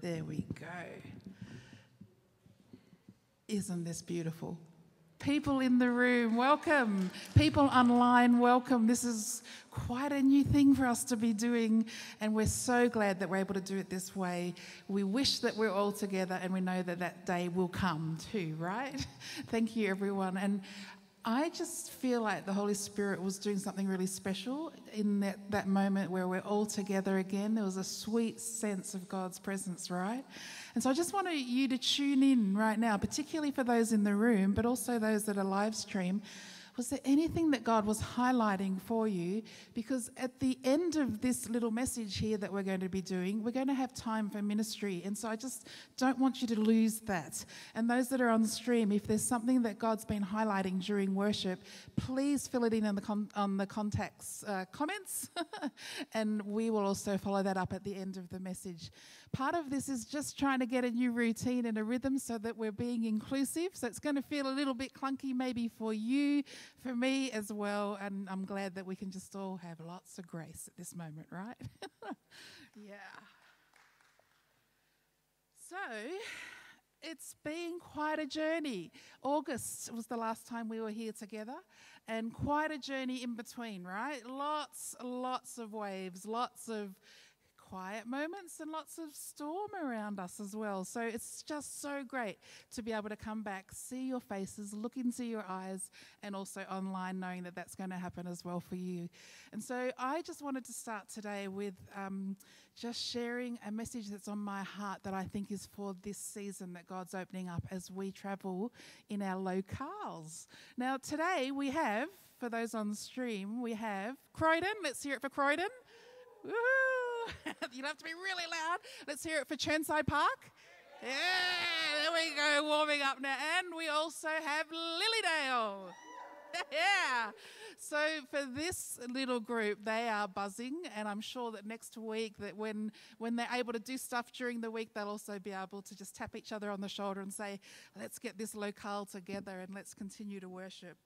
There we go. Isn't this beautiful? People in the room, welcome. People online, welcome. This is quite a new thing for us to be doing, and we're so glad that we're able to do it this way. We wish that we're all together, and we know that that day will come too, right? Thank you, everyone. And I just feel like the Holy Spirit was doing something really special in that, that moment where we're all together again. There was a sweet sense of God's presence, right? And so I just want you to tune in right now, particularly for those in the room, but also those that are live stream was there anything that God was highlighting for you? Because at the end of this little message here that we're going to be doing, we're going to have time for ministry. And so I just don't want you to lose that. And those that are on stream, if there's something that God's been highlighting during worship, please fill it in on the, con- on the contacts uh, comments. and we will also follow that up at the end of the message. Part of this is just trying to get a new routine and a rhythm so that we're being inclusive. So it's going to feel a little bit clunky maybe for you, for me as well. And I'm glad that we can just all have lots of grace at this moment, right? yeah. So it's been quite a journey. August was the last time we were here together, and quite a journey in between, right? Lots, lots of waves, lots of quiet moments and lots of storm around us as well. So it's just so great to be able to come back, see your faces, look into your eyes, and also online knowing that that's going to happen as well for you. And so I just wanted to start today with um, just sharing a message that's on my heart that I think is for this season that God's opening up as we travel in our locales. Now, today we have, for those on stream, we have Croydon. Let's hear it for Croydon. you don't have to be really loud. Let's hear it for Chirnside Park. Yeah, there we go, warming up now. And we also have Lilydale. yeah. So for this little group, they are buzzing, and I'm sure that next week, that when when they're able to do stuff during the week, they'll also be able to just tap each other on the shoulder and say, "Let's get this locale together and let's continue to worship."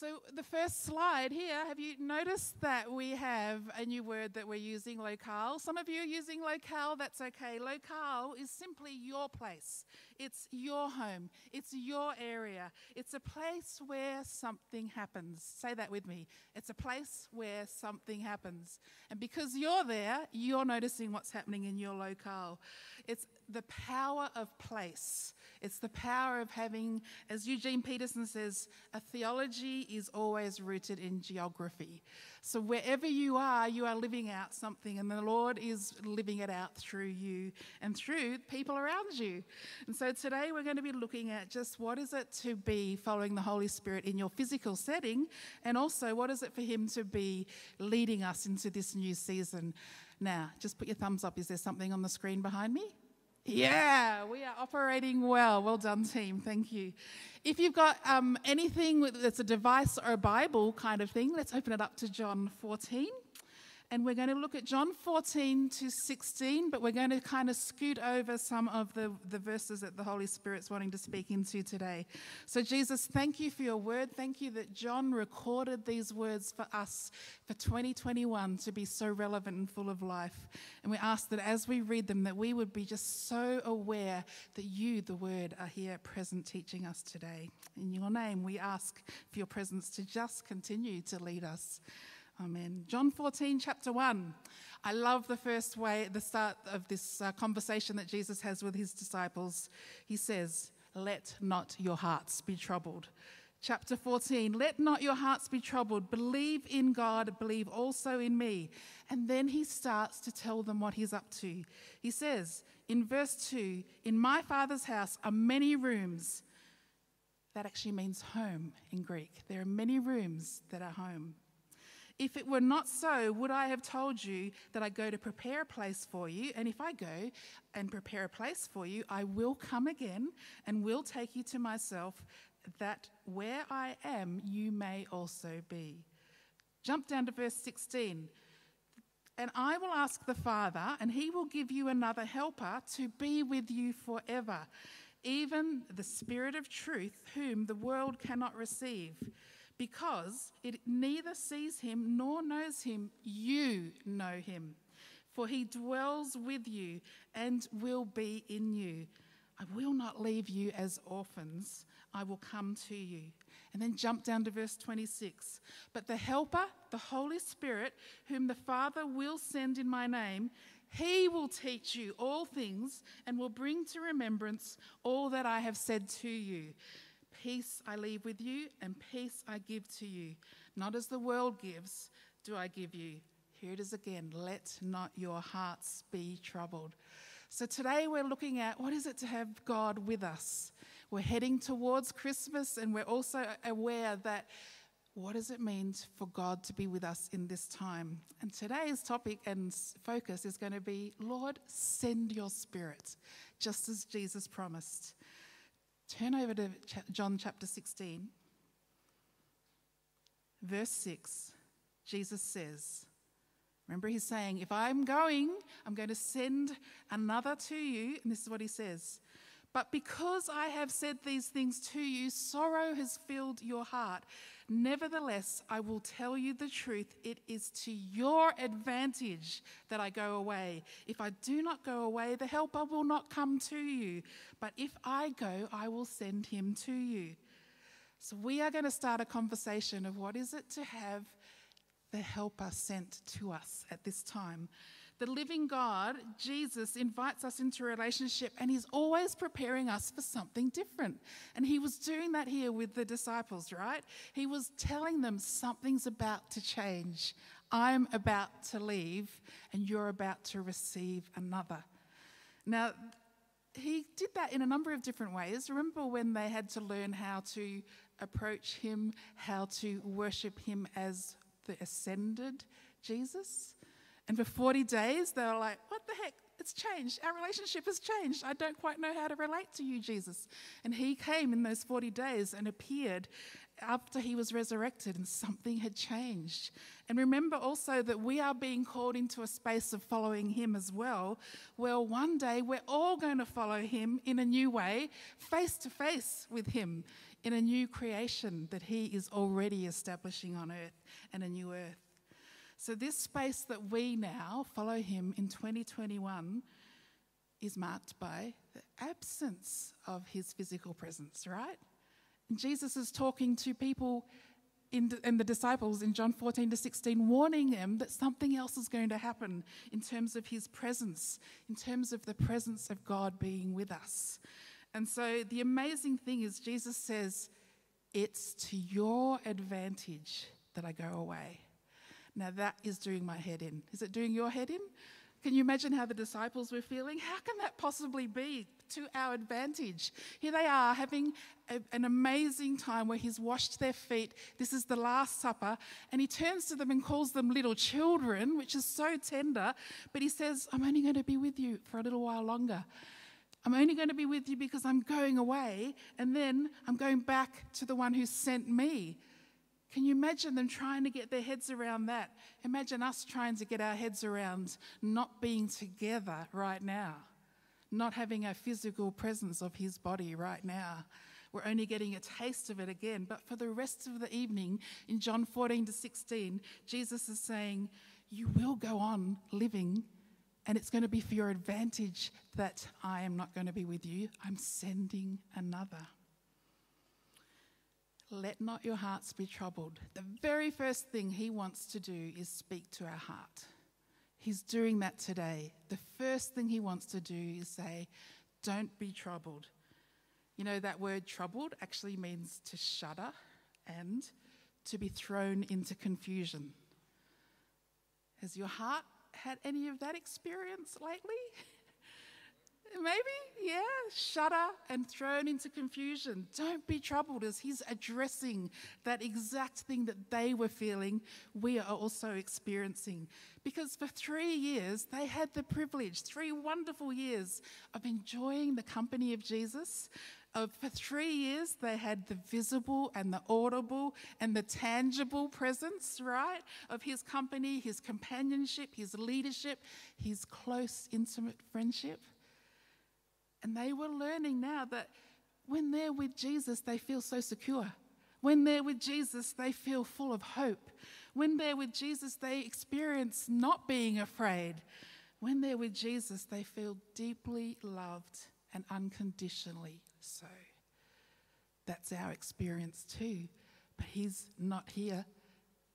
So, the first slide here, have you noticed that we have a new word that we're using, locale? Some of you are using locale, that's okay. Locale is simply your place, it's your home, it's your area, it's a place where something happens. Say that with me. It's a place where something happens. And because you're there, you're noticing what's happening in your locale. It's the power of place. It's the power of having, as Eugene Peterson says, a theology is always rooted in geography. So wherever you are, you are living out something, and the Lord is living it out through you and through people around you. And so today we're going to be looking at just what is it to be following the Holy Spirit in your physical setting, and also what is it for Him to be leading us into this new season. Now, just put your thumbs up. Is there something on the screen behind me? Yeah, we are operating well. Well done, team. Thank you. If you've got um, anything that's a device or a Bible kind of thing, let's open it up to John 14 and we're going to look at John 14 to 16, but we're going to kind of scoot over some of the, the verses that the Holy Spirit's wanting to speak into today. So, Jesus, thank you for your word. Thank you that John recorded these words for us for 2021 to be so relevant and full of life. And we ask that as we read them, that we would be just so aware that you, the word, are here present teaching us today. In your name, we ask for your presence to just continue to lead us. Amen. John 14, chapter 1. I love the first way, the start of this uh, conversation that Jesus has with his disciples. He says, Let not your hearts be troubled. Chapter 14, let not your hearts be troubled. Believe in God, believe also in me. And then he starts to tell them what he's up to. He says in verse 2 In my Father's house are many rooms. That actually means home in Greek. There are many rooms that are home. If it were not so, would I have told you that I go to prepare a place for you? And if I go and prepare a place for you, I will come again and will take you to myself, that where I am, you may also be. Jump down to verse 16. And I will ask the Father, and he will give you another helper to be with you forever, even the Spirit of truth, whom the world cannot receive because it neither sees him nor knows him. You know him, for he dwells with you and will be in you. I will not leave you as orphans, I will come to you. And then jump down to verse 26. But the Helper, the Holy Spirit, whom the Father will send in my name, he will teach you all things and will bring to remembrance all that I have said to you. Peace I leave with you, and peace I give to you. Not as the world gives, do I give you. Here it is again. Let not your hearts be troubled. So today we're looking at what is it to have God with us? We're heading towards Christmas, and we're also aware that what does it mean for God to be with us in this time? And today's topic and focus is going to be Lord, send your spirit, just as Jesus promised. Turn over to John chapter 16, verse 6. Jesus says, Remember, he's saying, If I'm going, I'm going to send another to you. And this is what he says But because I have said these things to you, sorrow has filled your heart. Nevertheless, I will tell you the truth. It is to your advantage that I go away. If I do not go away, the Helper will not come to you. But if I go, I will send him to you. So, we are going to start a conversation of what is it to have the helper sent to us at this time. The living God, Jesus, invites us into a relationship and he's always preparing us for something different. And he was doing that here with the disciples, right? He was telling them something's about to change. I'm about to leave and you're about to receive another. Now, he did that in a number of different ways. Remember when they had to learn how to approach him, how to worship him as the ascended Jesus. And for 40 days, they were like, What the heck? It's changed. Our relationship has changed. I don't quite know how to relate to you, Jesus. And he came in those 40 days and appeared after he was resurrected, and something had changed. And remember also that we are being called into a space of following him as well, where one day we're all going to follow him in a new way, face to face with him in a new creation that He is already establishing on earth and a new earth. So, this space that we now follow Him in 2021 is marked by the absence of His physical presence, right? And Jesus is talking to people in, and the disciples in John 14 to 16, warning them that something else is going to happen in terms of his presence, in terms of the presence of God being with us. And so the amazing thing is, Jesus says, It's to your advantage that I go away. Now that is doing my head in. Is it doing your head in? Can you imagine how the disciples were feeling? How can that possibly be to our advantage? Here they are having a, an amazing time where he's washed their feet. This is the Last Supper. And he turns to them and calls them little children, which is so tender. But he says, I'm only going to be with you for a little while longer. I'm only going to be with you because I'm going away, and then I'm going back to the one who sent me. Can you imagine them trying to get their heads around that? Imagine us trying to get our heads around not being together right now, not having a physical presence of his body right now. We're only getting a taste of it again. But for the rest of the evening, in John 14 to 16, Jesus is saying, You will go on living and it's going to be for your advantage that I am not going to be with you. I'm sending another. Let not your hearts be troubled. The very first thing he wants to do is speak to our heart. He's doing that today. The first thing he wants to do is say, Don't be troubled. You know, that word troubled actually means to shudder and to be thrown into confusion. Has your heart had any of that experience lately? Maybe, yeah, shudder and thrown into confusion. Don't be troubled as he's addressing that exact thing that they were feeling, we are also experiencing. Because for three years, they had the privilege, three wonderful years of enjoying the company of Jesus, uh, for three years, they had the visible and the audible and the tangible presence, right, of his company, his companionship, his leadership, his close, intimate friendship. And they were learning now that when they're with Jesus, they feel so secure. When they're with Jesus, they feel full of hope. When they're with Jesus, they experience not being afraid. when they're with Jesus, they feel deeply loved and unconditionally so. That's our experience too. But He's not here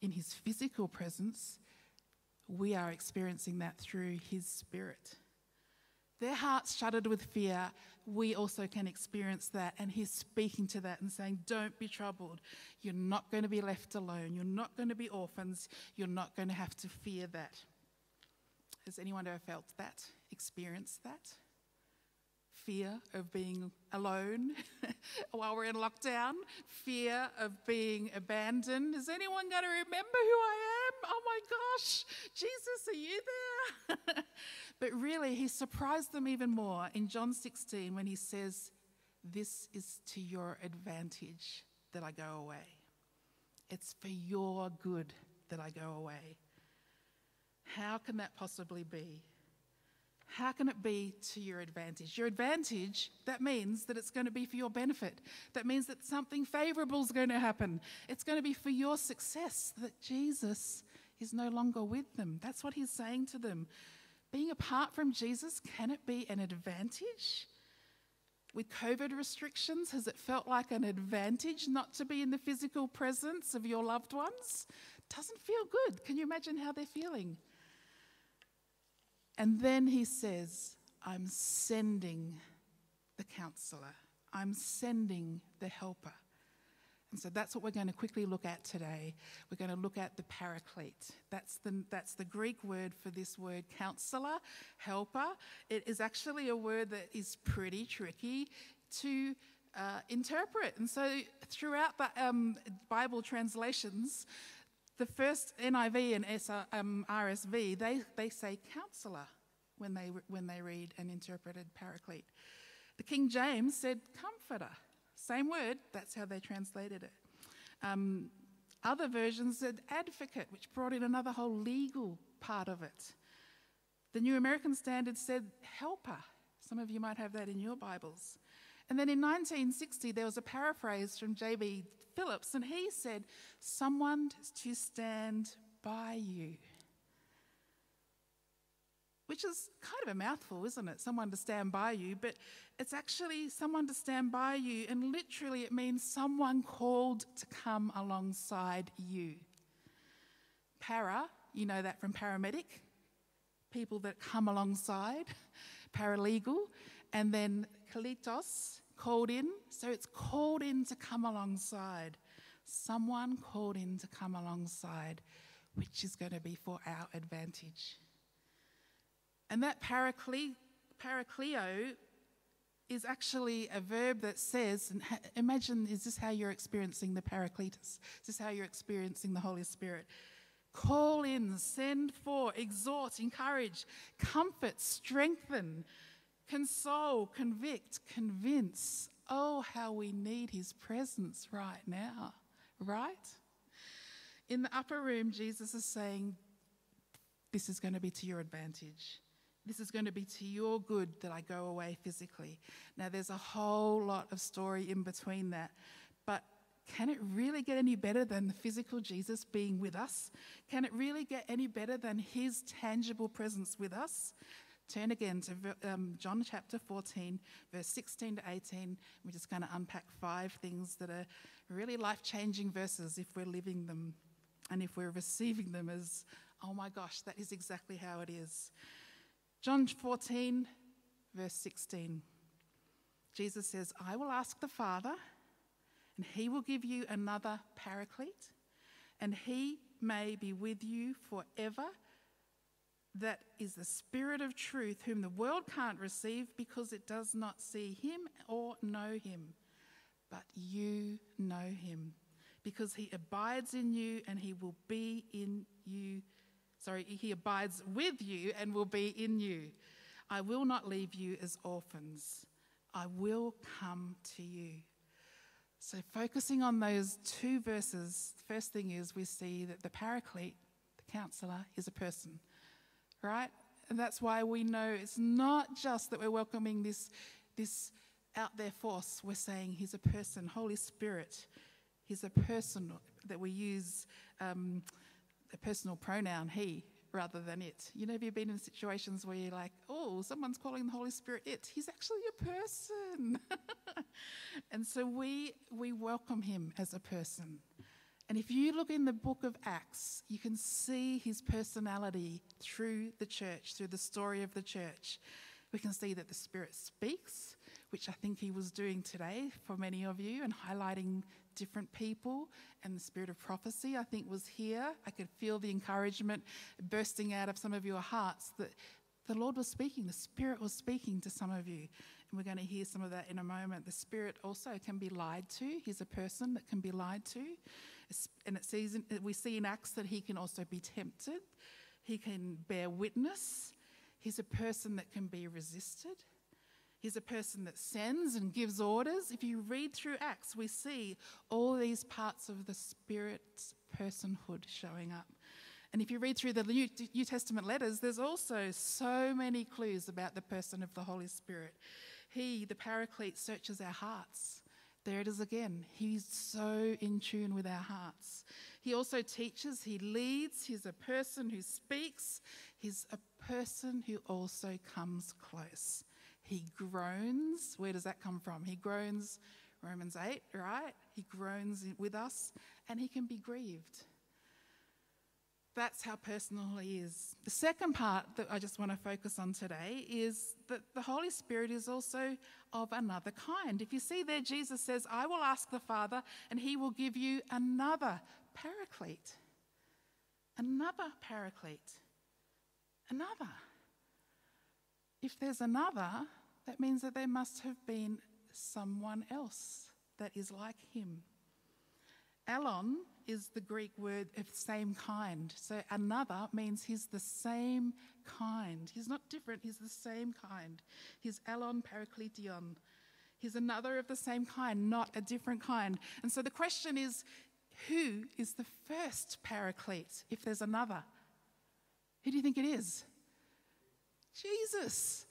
in His physical presence. We are experiencing that through His Spirit. Their hearts shuddered with fear. We also can experience that. And He's speaking to that and saying, Don't be troubled. You're not going to be left alone. You're not going to be orphans. You're not going to have to fear that. Has anyone ever felt that, experienced that? Fear of being alone while we're in lockdown, fear of being abandoned. Is anyone going to remember who I am? Oh my gosh, Jesus, are you there? but really, he surprised them even more in John 16 when he says, This is to your advantage that I go away. It's for your good that I go away. How can that possibly be? How can it be to your advantage? Your advantage, that means that it's going to be for your benefit. That means that something favorable is going to happen. It's going to be for your success, that Jesus is no longer with them. That's what he's saying to them. Being apart from Jesus, can it be an advantage? With COVID restrictions, has it felt like an advantage not to be in the physical presence of your loved ones? Doesn't feel good. Can you imagine how they're feeling? And then he says, I'm sending the counselor, I'm sending the helper. And so that's what we're going to quickly look at today. We're going to look at the paraclete. That's the, that's the Greek word for this word counselor, helper. It is actually a word that is pretty tricky to uh, interpret. And so throughout the um, Bible translations, the first NIV and SR, um, RSV, they, they say counselor when they, when they read and interpreted paraclete. The King James said comforter. Same word, that's how they translated it. Um, other versions said advocate, which brought in another whole legal part of it. The New American Standard said helper. Some of you might have that in your Bibles. And then in 1960, there was a paraphrase from J.B. Phillips, and he said, Someone to stand by you. Which is kind of a mouthful, isn't it? Someone to stand by you, but it's actually someone to stand by you, and literally it means someone called to come alongside you. Para, you know that from paramedic, people that come alongside, paralegal, and then kalitos, called in. So it's called in to come alongside. Someone called in to come alongside, which is going to be for our advantage. And that paracle- parakleo is actually a verb that says, imagine, is this how you're experiencing the Paracletus? Is this how you're experiencing the Holy Spirit? Call in, send for, exhort, encourage, comfort, strengthen, console, convict, convince. Oh, how we need his presence right now, right? In the upper room, Jesus is saying, This is going to be to your advantage. This is going to be to your good that I go away physically. Now, there's a whole lot of story in between that, but can it really get any better than the physical Jesus being with us? Can it really get any better than his tangible presence with us? Turn again to um, John chapter 14, verse 16 to 18. We're just going to unpack five things that are really life changing verses if we're living them and if we're receiving them as, oh my gosh, that is exactly how it is. John 14, verse 16. Jesus says, I will ask the Father, and he will give you another paraclete, and he may be with you forever that is the Spirit of truth, whom the world can't receive because it does not see him or know him. But you know him because he abides in you and he will be in you. Sorry, he abides with you and will be in you. I will not leave you as orphans, I will come to you. So, focusing on those two verses, the first thing is we see that the paraclete, the counselor, is a person right? And that's why we know it's not just that we're welcoming this, this out there force. We're saying he's a person, Holy Spirit. He's a person that we use um, a personal pronoun, he, rather than it. You know, have you been in situations where you're like, oh, someone's calling the Holy Spirit it? He's actually a person. and so we, we welcome him as a person. And if you look in the book of Acts, you can see his personality through the church, through the story of the church. We can see that the Spirit speaks, which I think he was doing today for many of you, and highlighting different people. And the spirit of prophecy, I think, was here. I could feel the encouragement bursting out of some of your hearts that the Lord was speaking, the Spirit was speaking to some of you. And we're going to hear some of that in a moment. The Spirit also can be lied to. He's a person that can be lied to. And it sees, we see in Acts that he can also be tempted, he can bear witness. He's a person that can be resisted. He's a person that sends and gives orders. If you read through Acts, we see all these parts of the Spirit's personhood showing up. And if you read through the New, New Testament letters, there's also so many clues about the person of the Holy Spirit. He, the Paraclete, searches our hearts. There it is again. He's so in tune with our hearts. He also teaches, he leads, he's a person who speaks, he's a person who also comes close. He groans. Where does that come from? He groans, Romans 8, right? He groans with us and he can be grieved. That's how personal he is. The second part that I just want to focus on today is that the Holy Spirit is also of another kind. If you see there, Jesus says, I will ask the Father, and he will give you another paraclete. Another paraclete. Another. If there's another, that means that there must have been someone else that is like him. Alon is the Greek word of same kind. So another means he's the same kind. He's not different, he's the same kind. He's Alon Parakletion. He's another of the same kind, not a different kind. And so the question is who is the first paraclete if there's another? Who do you think it is? Jesus.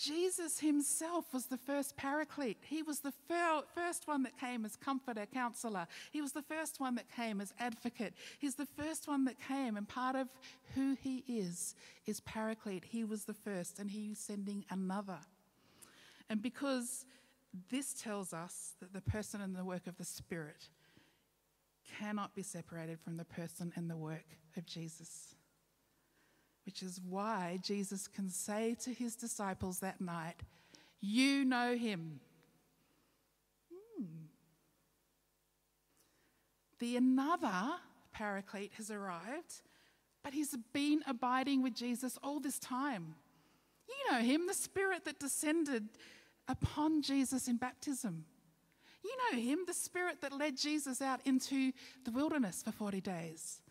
Jesus himself was the first paraclete. He was the fir- first one that came as comforter, counselor. He was the first one that came as advocate. He's the first one that came, and part of who he is is paraclete. He was the first, and he's sending another. And because this tells us that the person and the work of the Spirit cannot be separated from the person and the work of Jesus which is why Jesus can say to his disciples that night, You know him. Hmm. The another paraclete has arrived, but he's been abiding with Jesus all this time. You know him, the Spirit that descended upon Jesus in baptism. You know him, the Spirit that led Jesus out into the wilderness for 40 days.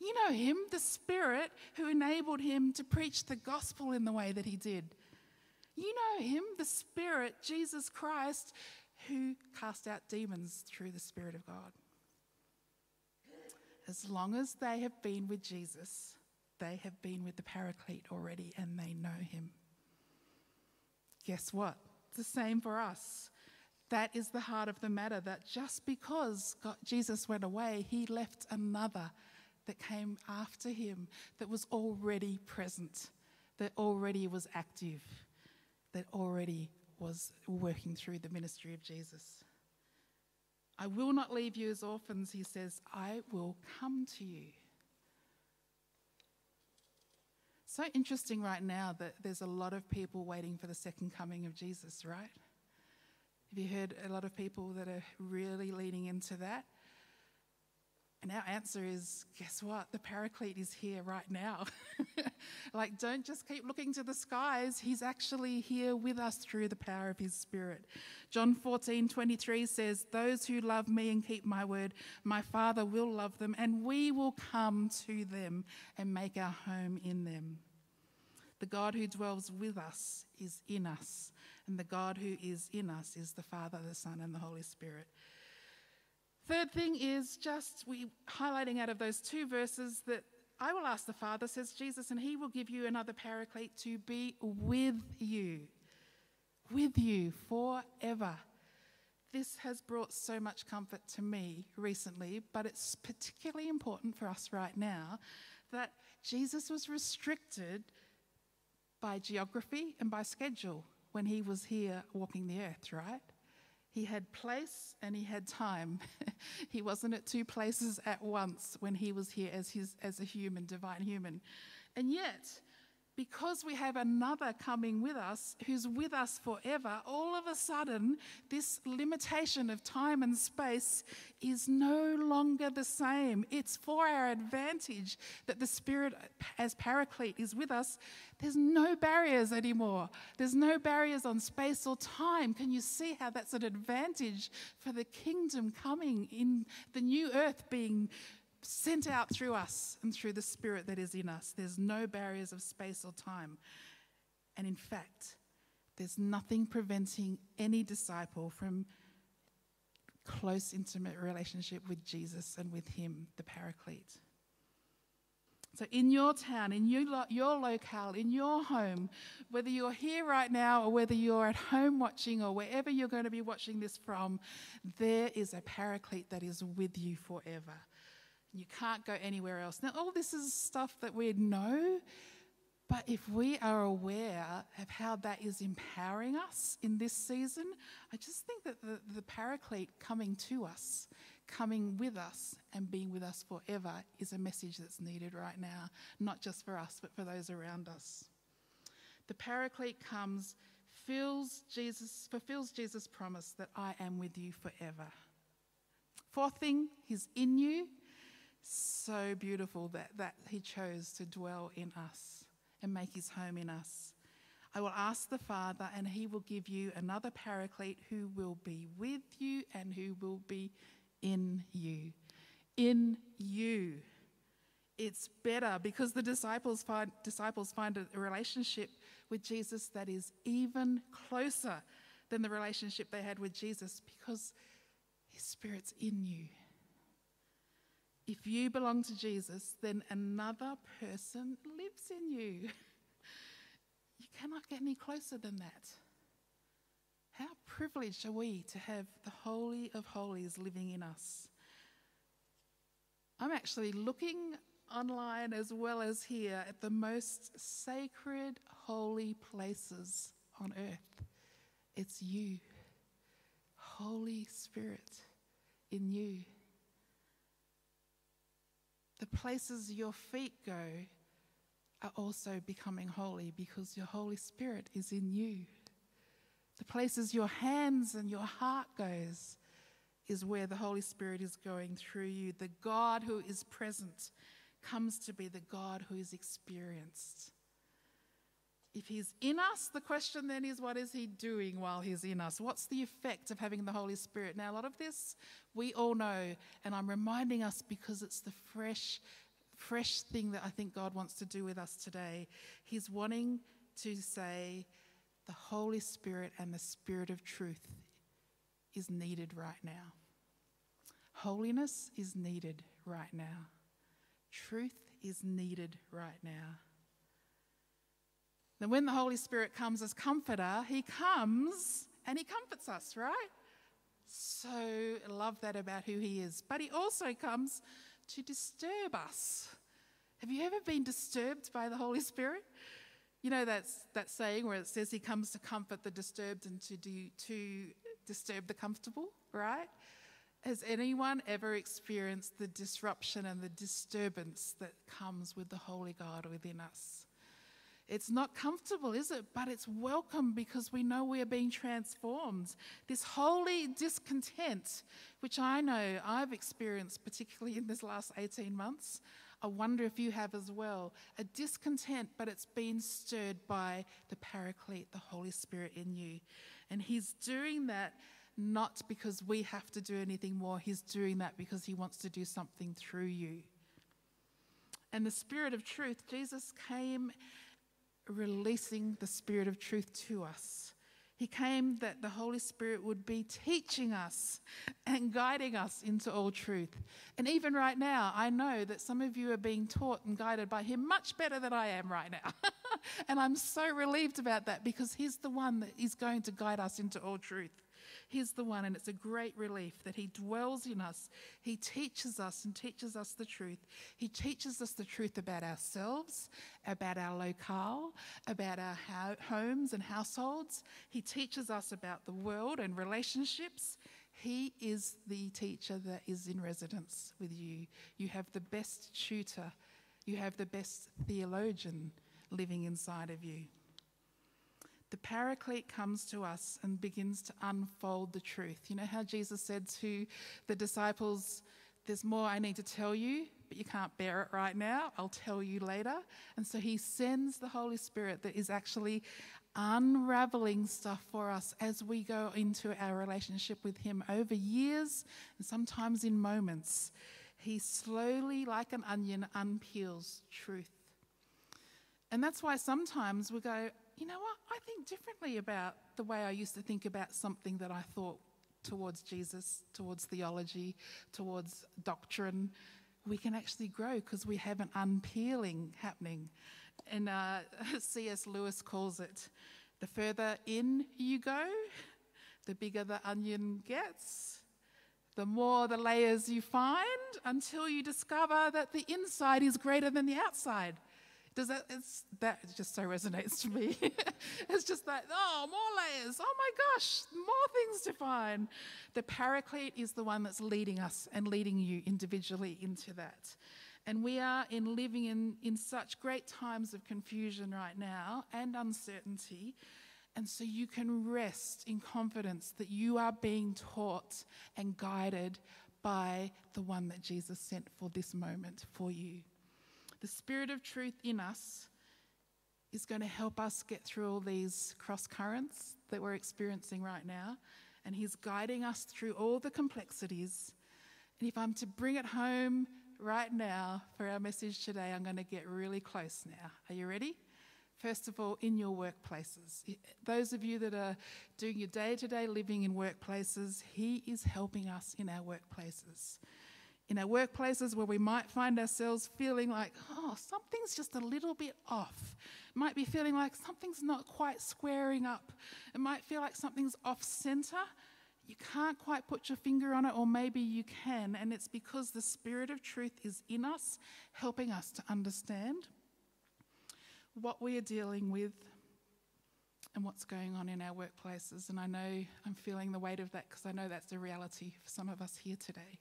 You know him, the Spirit who enabled him to preach the gospel in the way that he did. You know him, the Spirit, Jesus Christ, who cast out demons through the Spirit of God. As long as they have been with Jesus, they have been with the Paraclete already and they know him. Guess what? It's the same for us. That is the heart of the matter that just because God, Jesus went away, he left another that came after him that was already present, that already was active, that already was working through the ministry of Jesus. I will not leave you as orphans, he says, I will come to you. So interesting right now that there's a lot of people waiting for the second coming of Jesus, right? Have you heard a lot of people that are really leaning into that? And our answer is guess what? The Paraclete is here right now. like, don't just keep looking to the skies. He's actually here with us through the power of his Spirit. John 14 23 says, Those who love me and keep my word, my Father will love them, and we will come to them and make our home in them. The God who dwells with us is in us, and the God who is in us is the Father, the Son, and the Holy Spirit. Third thing is just we highlighting out of those two verses that I will ask the Father, says Jesus, and he will give you another paraclete to be with you, with you forever. This has brought so much comfort to me recently, but it's particularly important for us right now that Jesus was restricted by geography and by schedule when he was here walking the earth, right? He had place and he had time. he wasn't at two places at once when he was here as, his, as a human, divine human. And yet, because we have another coming with us who's with us forever, all of a sudden, this limitation of time and space is no longer the same. It's for our advantage that the Spirit, as Paraclete, is with us. There's no barriers anymore, there's no barriers on space or time. Can you see how that's an advantage for the kingdom coming in the new earth being? Sent out through us and through the Spirit that is in us. There's no barriers of space or time. And in fact, there's nothing preventing any disciple from close, intimate relationship with Jesus and with Him, the Paraclete. So, in your town, in your, your locale, in your home, whether you're here right now or whether you're at home watching or wherever you're going to be watching this from, there is a paraclete that is with you forever. You can't go anywhere else. Now, all this is stuff that we know, but if we are aware of how that is empowering us in this season, I just think that the, the paraclete coming to us, coming with us, and being with us forever is a message that's needed right now, not just for us, but for those around us. The paraclete comes, fills Jesus, fulfills Jesus' promise that I am with you forever. Fourth thing, he's in you so beautiful that, that He chose to dwell in us and make His home in us. I will ask the Father, and He will give you another paraclete who will be with you and who will be in you. In you. It's better because the disciples find, disciples find a relationship with Jesus that is even closer than the relationship they had with Jesus because His Spirit's in you. If you belong to Jesus, then another person lives in you. You cannot get any closer than that. How privileged are we to have the Holy of Holies living in us? I'm actually looking online as well as here at the most sacred, holy places on earth. It's you, Holy Spirit in you. The places your feet go are also becoming holy because your Holy Spirit is in you. The places your hands and your heart goes is where the Holy Spirit is going through you. The God who is present comes to be the God who is experienced. If he's in us, the question then is what is he doing while he's in us? What's the effect of having the Holy Spirit? Now, a lot of this we all know, and I'm reminding us because it's the fresh, fresh thing that I think God wants to do with us today. He's wanting to say the Holy Spirit and the Spirit of truth is needed right now. Holiness is needed right now. Truth is needed right now. Then, when the Holy Spirit comes as comforter, he comes and he comforts us, right? So love that about who he is. But he also comes to disturb us. Have you ever been disturbed by the Holy Spirit? You know that's that saying where it says he comes to comfort the disturbed and to do to disturb the comfortable, right? Has anyone ever experienced the disruption and the disturbance that comes with the Holy God within us? It's not comfortable, is it? But it's welcome because we know we are being transformed. This holy discontent, which I know I've experienced, particularly in this last 18 months, I wonder if you have as well. A discontent, but it's been stirred by the Paraclete, the Holy Spirit in you. And He's doing that not because we have to do anything more, He's doing that because He wants to do something through you. And the Spirit of truth, Jesus came releasing the Spirit of truth to us. He came that the Holy Spirit would be teaching us and guiding us into all truth. And even right now, I know that some of you are being taught and guided by Him much better than I am right now. and I'm so relieved about that because He's the one that is going to guide us into all truth. He's the one, and it's a great relief that He dwells in us. He teaches us and teaches us the truth. He teaches us the truth about ourselves, about our locale, about our homes and households. He teaches us about the world and relationships. He is the teacher that is in residence with you. You have the best tutor, you have the best theologian living inside of you. The Paraclete comes to us and begins to unfold the truth. You know how Jesus said to the disciples, There's more I need to tell you, but you can't bear it right now. I'll tell you later. And so he sends the Holy Spirit that is actually unraveling stuff for us as we go into our relationship with Him over years and sometimes in moments. He slowly, like an onion, unpeels truth. And that's why sometimes we go, you know what, I think differently about the way I used to think about something that I thought towards Jesus, towards theology, towards doctrine. We can actually grow because we have an unpeeling happening. And uh, C.S. Lewis calls it the further in you go, the bigger the onion gets, the more the layers you find until you discover that the inside is greater than the outside. Does that, it's, that just so resonates to me. it's just that, oh, more layers. Oh my gosh, more things to find. The paraclete is the one that's leading us and leading you individually into that. And we are in living in, in such great times of confusion right now and uncertainty. And so you can rest in confidence that you are being taught and guided by the one that Jesus sent for this moment for you. The Spirit of truth in us is going to help us get through all these cross currents that we're experiencing right now. And He's guiding us through all the complexities. And if I'm to bring it home right now for our message today, I'm going to get really close now. Are you ready? First of all, in your workplaces. Those of you that are doing your day to day living in workplaces, He is helping us in our workplaces. In our workplaces where we might find ourselves feeling like, oh, something's just a little bit off. It might be feeling like something's not quite squaring up. It might feel like something's off center you can't quite put your finger on it, or maybe you can, and it's because the Spirit of truth is in us, helping us to understand what we are dealing with and what's going on in our workplaces. And I know I'm feeling the weight of that because I know that's a reality for some of us here today.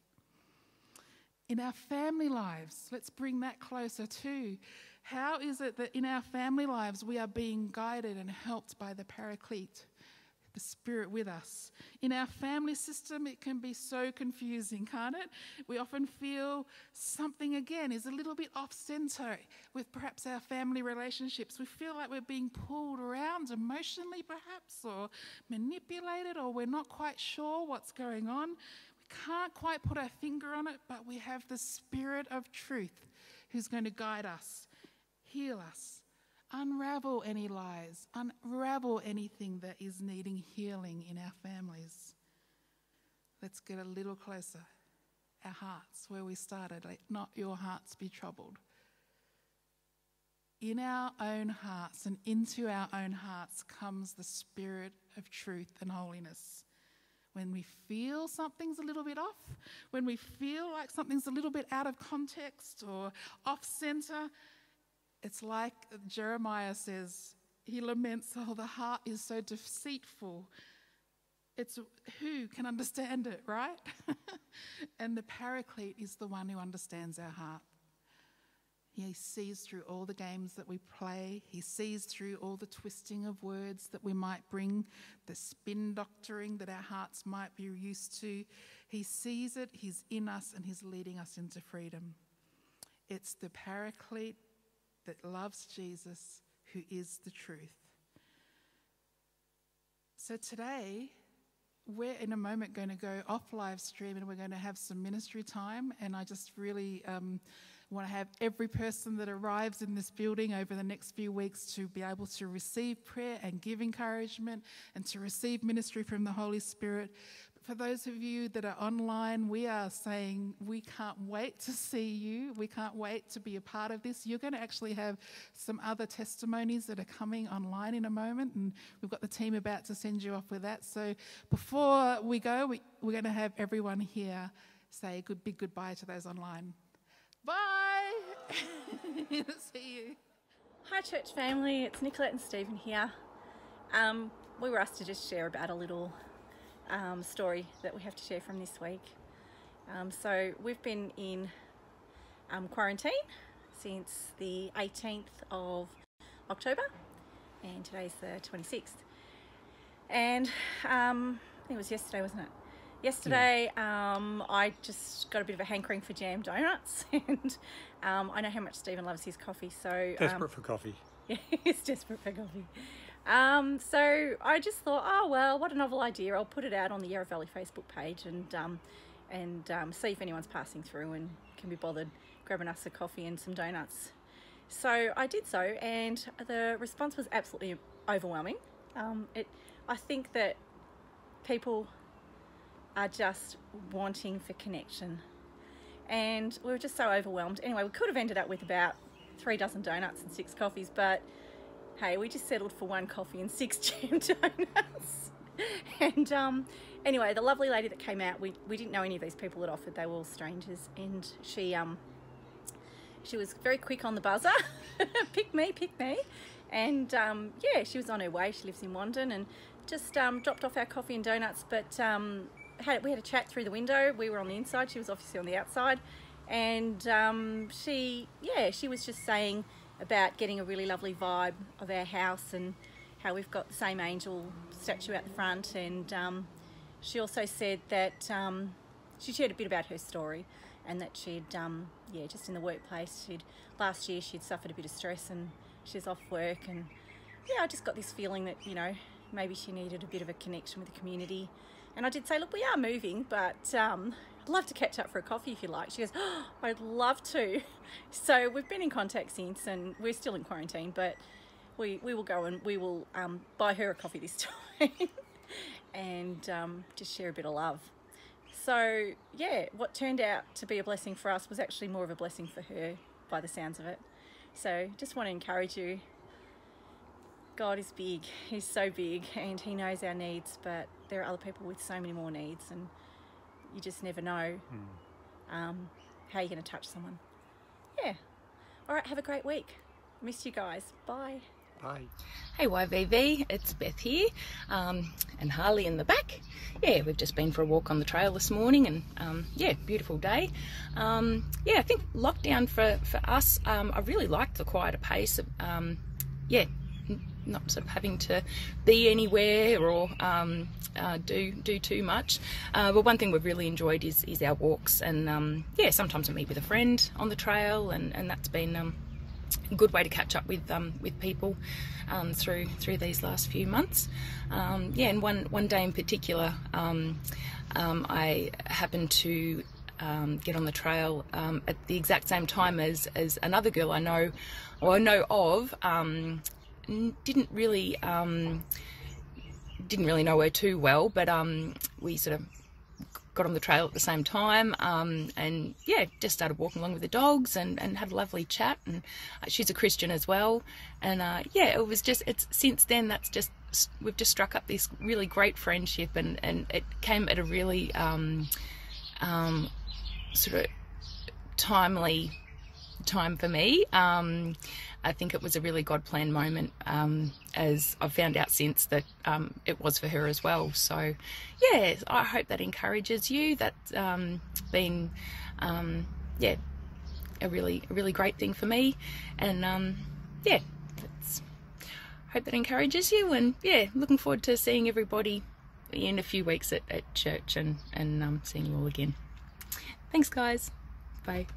In our family lives, let's bring that closer too. How is it that in our family lives we are being guided and helped by the Paraclete? the Spirit with us. In our family system, it can be so confusing, can't it? We often feel something again is a little bit off center with perhaps our family relationships. We feel like we're being pulled around emotionally, perhaps, or manipulated, or we're not quite sure what's going on. Can't quite put our finger on it, but we have the Spirit of truth who's going to guide us, heal us, unravel any lies, unravel anything that is needing healing in our families. Let's get a little closer. Our hearts, where we started, let not your hearts be troubled. In our own hearts and into our own hearts comes the spirit of truth and holiness. When we feel something's a little bit off, when we feel like something's a little bit out of context or off center, it's like Jeremiah says, he laments, Oh, the heart is so deceitful. It's who can understand it, right? and the paraclete is the one who understands our heart. He sees through all the games that we play. He sees through all the twisting of words that we might bring, the spin doctoring that our hearts might be used to. He sees it, He's in us, and He's leading us into freedom. It's the paraclete that loves Jesus, who is the truth. So today, we're in a moment going to go off live stream and we're going to have some ministry time. And I just really um, want to have every person that arrives in this building over the next few weeks to be able to receive prayer and give encouragement and to receive ministry from the Holy Spirit for those of you that are online, we are saying we can't wait to see you. We can't wait to be a part of this. You're going to actually have some other testimonies that are coming online in a moment, and we've got the team about to send you off with that. So before we go, we, we're going to have everyone here say good big goodbye to those online. Bye. see you. Hi, church family. It's Nicolette and Stephen here. Um, we were asked to just share about a little um, story that we have to share from this week. Um, so we've been in um, quarantine since the 18th of October, and today's the 26th. And um, it was yesterday, wasn't it? Yesterday, um, I just got a bit of a hankering for jam donuts, and um, I know how much Stephen loves his coffee. So desperate for coffee. Yeah, he's desperate for coffee. Um, so I just thought, oh well, what a novel idea! I'll put it out on the Yarra Valley Facebook page and um, and um, see if anyone's passing through and can be bothered grabbing us a coffee and some donuts. So I did so, and the response was absolutely overwhelming. Um, it, I think that people are just wanting for connection, and we were just so overwhelmed. Anyway, we could have ended up with about three dozen donuts and six coffees, but hey, we just settled for one coffee and six jam donuts. and um, anyway, the lovely lady that came out, we, we didn't know any of these people that offered, they were all strangers, and she um, she was very quick on the buzzer. pick me, pick me. And um, yeah, she was on her way. She lives in Wandin and just um, dropped off our coffee and donuts. But um, had, we had a chat through the window. We were on the inside. She was obviously on the outside. And um, she, yeah, she was just saying about getting a really lovely vibe of our house and how we've got the same angel statue out the front. And um, she also said that um, she shared a bit about her story and that she'd, um, yeah, just in the workplace, she'd last year she'd suffered a bit of stress and she's off work. And yeah, I just got this feeling that, you know, maybe she needed a bit of a connection with the community. And I did say, look, we are moving, but um, I'd love to catch up for a coffee if you like. She goes, oh, I'd love to. So we've been in contact since and we're still in quarantine, but we, we will go and we will um, buy her a coffee this time and um, just share a bit of love. So yeah, what turned out to be a blessing for us was actually more of a blessing for her by the sounds of it. So just want to encourage you. God is big, He's so big and He knows our needs, but there are other people with so many more needs and you just never know mm. um, how you're going to touch someone. Yeah. All right, have a great week. Miss you guys. Bye. Bye. Hey YVV, it's Beth here, um, and Harley in the back. Yeah, we've just been for a walk on the trail this morning, and um, yeah, beautiful day. Um, yeah, I think lockdown for for us, um, I really liked the quieter pace. Um, yeah, not sort of having to be anywhere or um, uh, do do too much. Uh, but one thing we've really enjoyed is is our walks, and um, yeah, sometimes I meet with a friend on the trail, and and that's been um, a good way to catch up with um, with people um, through through these last few months. Um, yeah, and one one day in particular, um, um, I happened to um, get on the trail um, at the exact same time as as another girl I know or I know of didn't really um, didn't really know her too well, but um, we sort of got on the trail at the same time um, and yeah just started walking along with the dogs and, and had a lovely chat and uh, she's a christian as well and uh, yeah it was just it's since then that's just we've just struck up this really great friendship and, and it came at a really um, um, sort of timely time for me um, I think it was a really God planned moment, um, as I've found out since that um, it was for her as well. So, yeah, I hope that encourages you. That's um, been, um, yeah, a really, really great thing for me. And um, yeah, hope that encourages you. And yeah, looking forward to seeing everybody in a few weeks at, at church and, and seeing you all again. Thanks, guys. Bye.